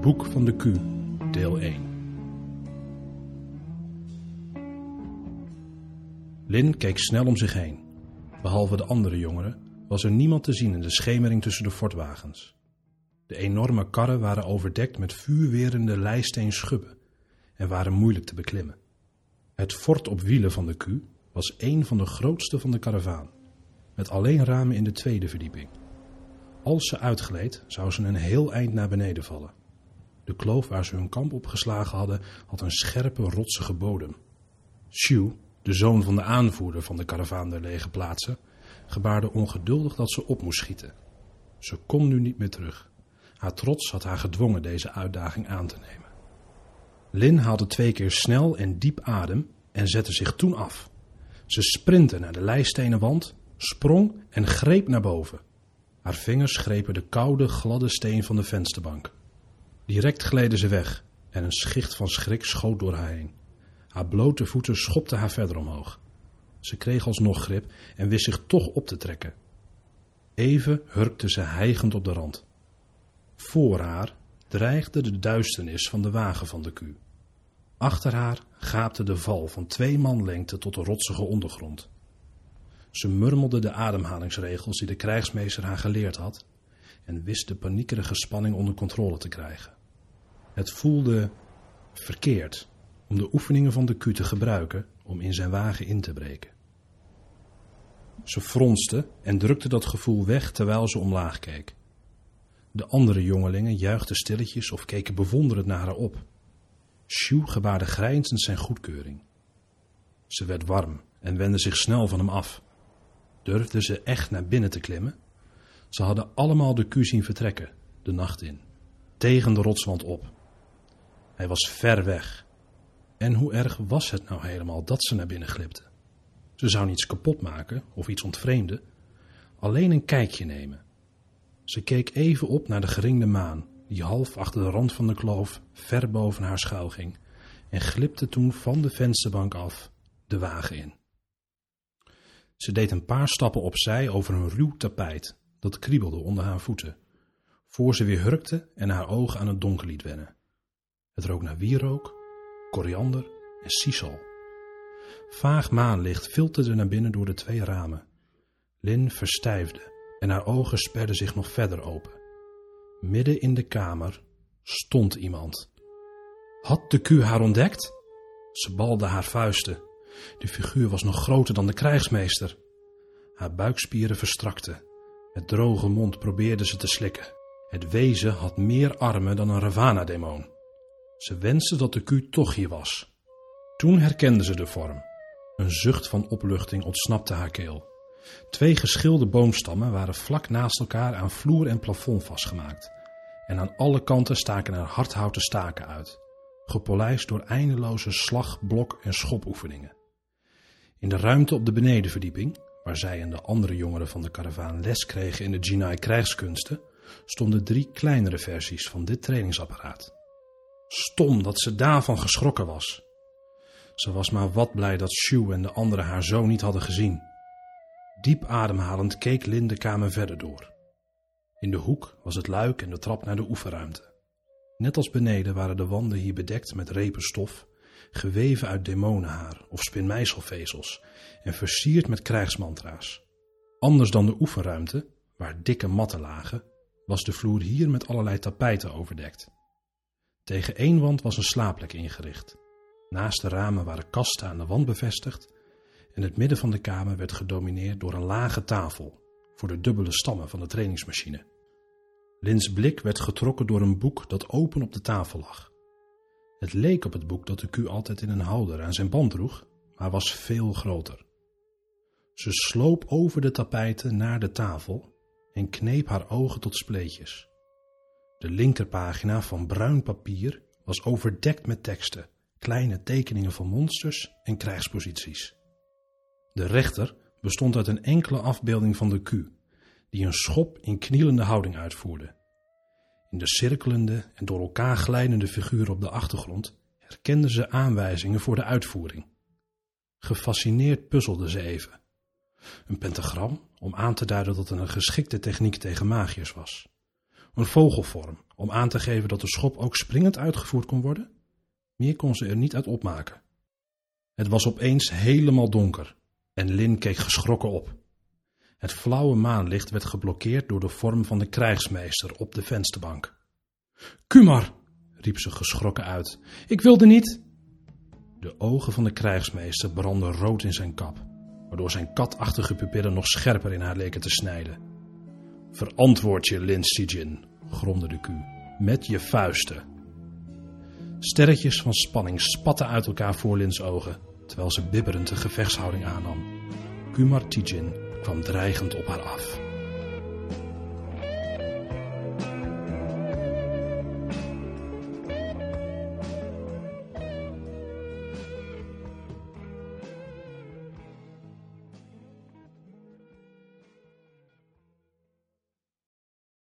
Boek van de Q, deel 1. Lin keek snel om zich heen. Behalve de andere jongeren was er niemand te zien in de schemering tussen de fortwagens. De enorme karren waren overdekt met vuurwerende lijsteen schubben en waren moeilijk te beklimmen. Het fort op wielen van de Q was een van de grootste van de karavaan, met alleen ramen in de tweede verdieping. Als ze uitgleed, zou ze een heel eind naar beneden vallen. De kloof waar ze hun kamp opgeslagen hadden, had een scherpe, rotsige bodem. Shu, de zoon van de aanvoerder van de karavaan der lege plaatsen, gebaarde ongeduldig dat ze op moest schieten. Ze kon nu niet meer terug. Haar trots had haar gedwongen deze uitdaging aan te nemen. Lin haalde twee keer snel en diep adem en zette zich toen af. Ze sprintte naar de lijstenen wand, sprong en greep naar boven. Haar vingers grepen de koude, gladde steen van de vensterbank. Direct gleden ze weg en een schicht van schrik schoot door haar heen. Haar blote voeten schopten haar verder omhoog. Ze kreeg alsnog grip en wist zich toch op te trekken. Even hurkte ze hijgend op de rand. Voor haar dreigde de duisternis van de wagen van de Q. Achter haar gaapte de val van twee manlengte tot de rotsige ondergrond. Ze murmelde de ademhalingsregels die de krijgsmeester haar geleerd had en wist de paniekerige spanning onder controle te krijgen. Het voelde verkeerd om de oefeningen van de Q te gebruiken om in zijn wagen in te breken. Ze fronste en drukte dat gevoel weg terwijl ze omlaag keek. De andere jongelingen juichten stilletjes of keken bewonderend naar haar op. Shu gebaarde grijnzend zijn goedkeuring. Ze werd warm en wendde zich snel van hem af. Durfde ze echt naar binnen te klimmen? Ze hadden allemaal de Q zien vertrekken, de nacht in, tegen de rotswand op. Hij was ver weg. En hoe erg was het nou helemaal dat ze naar binnen glipte? Ze zou niets kapot maken of iets ontvreemden, alleen een kijkje nemen. Ze keek even op naar de geringde maan, die half achter de rand van de kloof ver boven haar schuil ging, en glipte toen van de vensterbank af de wagen in. Ze deed een paar stappen opzij over een ruw tapijt dat kriebelde onder haar voeten, voor ze weer hurkte en haar ogen aan het donker liet wennen. Het rook naar wierook, koriander en sisal. Vaag maanlicht filterde naar binnen door de twee ramen. Lin verstijfde en haar ogen sperden zich nog verder open. Midden in de kamer stond iemand. Had de Q haar ontdekt? Ze balde haar vuisten. De figuur was nog groter dan de krijgsmeester. Haar buikspieren verstrakten. Met droge mond probeerde ze te slikken. Het wezen had meer armen dan een Ravana-demon. Ze wenste dat de Q toch hier was. Toen herkende ze de vorm. Een zucht van opluchting ontsnapte haar keel. Twee geschilde boomstammen waren vlak naast elkaar aan vloer en plafond vastgemaakt. En aan alle kanten staken er hardhouten staken uit, gepolijst door eindeloze slag, blok en schopoefeningen. In de ruimte op de benedenverdieping, waar zij en de andere jongeren van de karavaan les kregen in de Jinai krijgskunsten, stonden drie kleinere versies van dit trainingsapparaat. Stom dat ze daarvan geschrokken was. Ze was maar wat blij dat Shu en de anderen haar zo niet hadden gezien. Diep ademhalend keek Lin de kamer verder door. In de hoek was het luik en de trap naar de oefenruimte. Net als beneden waren de wanden hier bedekt met repen stof, geweven uit demonenhaar of spinmeiselvezels en versierd met krijgsmantra's. Anders dan de oefenruimte, waar dikke matten lagen, was de vloer hier met allerlei tapijten overdekt. Tegen één wand was een slaapplek ingericht. Naast de ramen waren kasten aan de wand bevestigd en het midden van de kamer werd gedomineerd door een lage tafel voor de dubbele stammen van de trainingsmachine. Lins blik werd getrokken door een boek dat open op de tafel lag. Het leek op het boek dat de Q altijd in een houder aan zijn band droeg, maar was veel groter. Ze sloop over de tapijten naar de tafel en kneep haar ogen tot spleetjes. De linkerpagina van bruin papier was overdekt met teksten, kleine tekeningen van monsters en krijgsposities. De rechter bestond uit een enkele afbeelding van de Q, die een schop in knielende houding uitvoerde. In de cirkelende en door elkaar glijdende figuren op de achtergrond herkende ze aanwijzingen voor de uitvoering. Gefascineerd puzzelde ze even. Een pentagram om aan te duiden dat het een geschikte techniek tegen magiërs was. Een vogelvorm, om aan te geven dat de schop ook springend uitgevoerd kon worden? Meer kon ze er niet uit opmaken. Het was opeens helemaal donker en Lin keek geschrokken op. Het flauwe maanlicht werd geblokkeerd door de vorm van de krijgsmeester op de vensterbank. Kumar, riep ze geschrokken uit. Ik wilde niet. De ogen van de krijgsmeester brandden rood in zijn kap, waardoor zijn katachtige pupillen nog scherper in haar leken te snijden. Verantwoord je, Lin Sijin, gromde de Q, met je vuisten. Sterretjes van spanning spatten uit elkaar voor Lins ogen, terwijl ze bibberend de gevechtshouding aannam. Kumar Tijin kwam dreigend op haar af.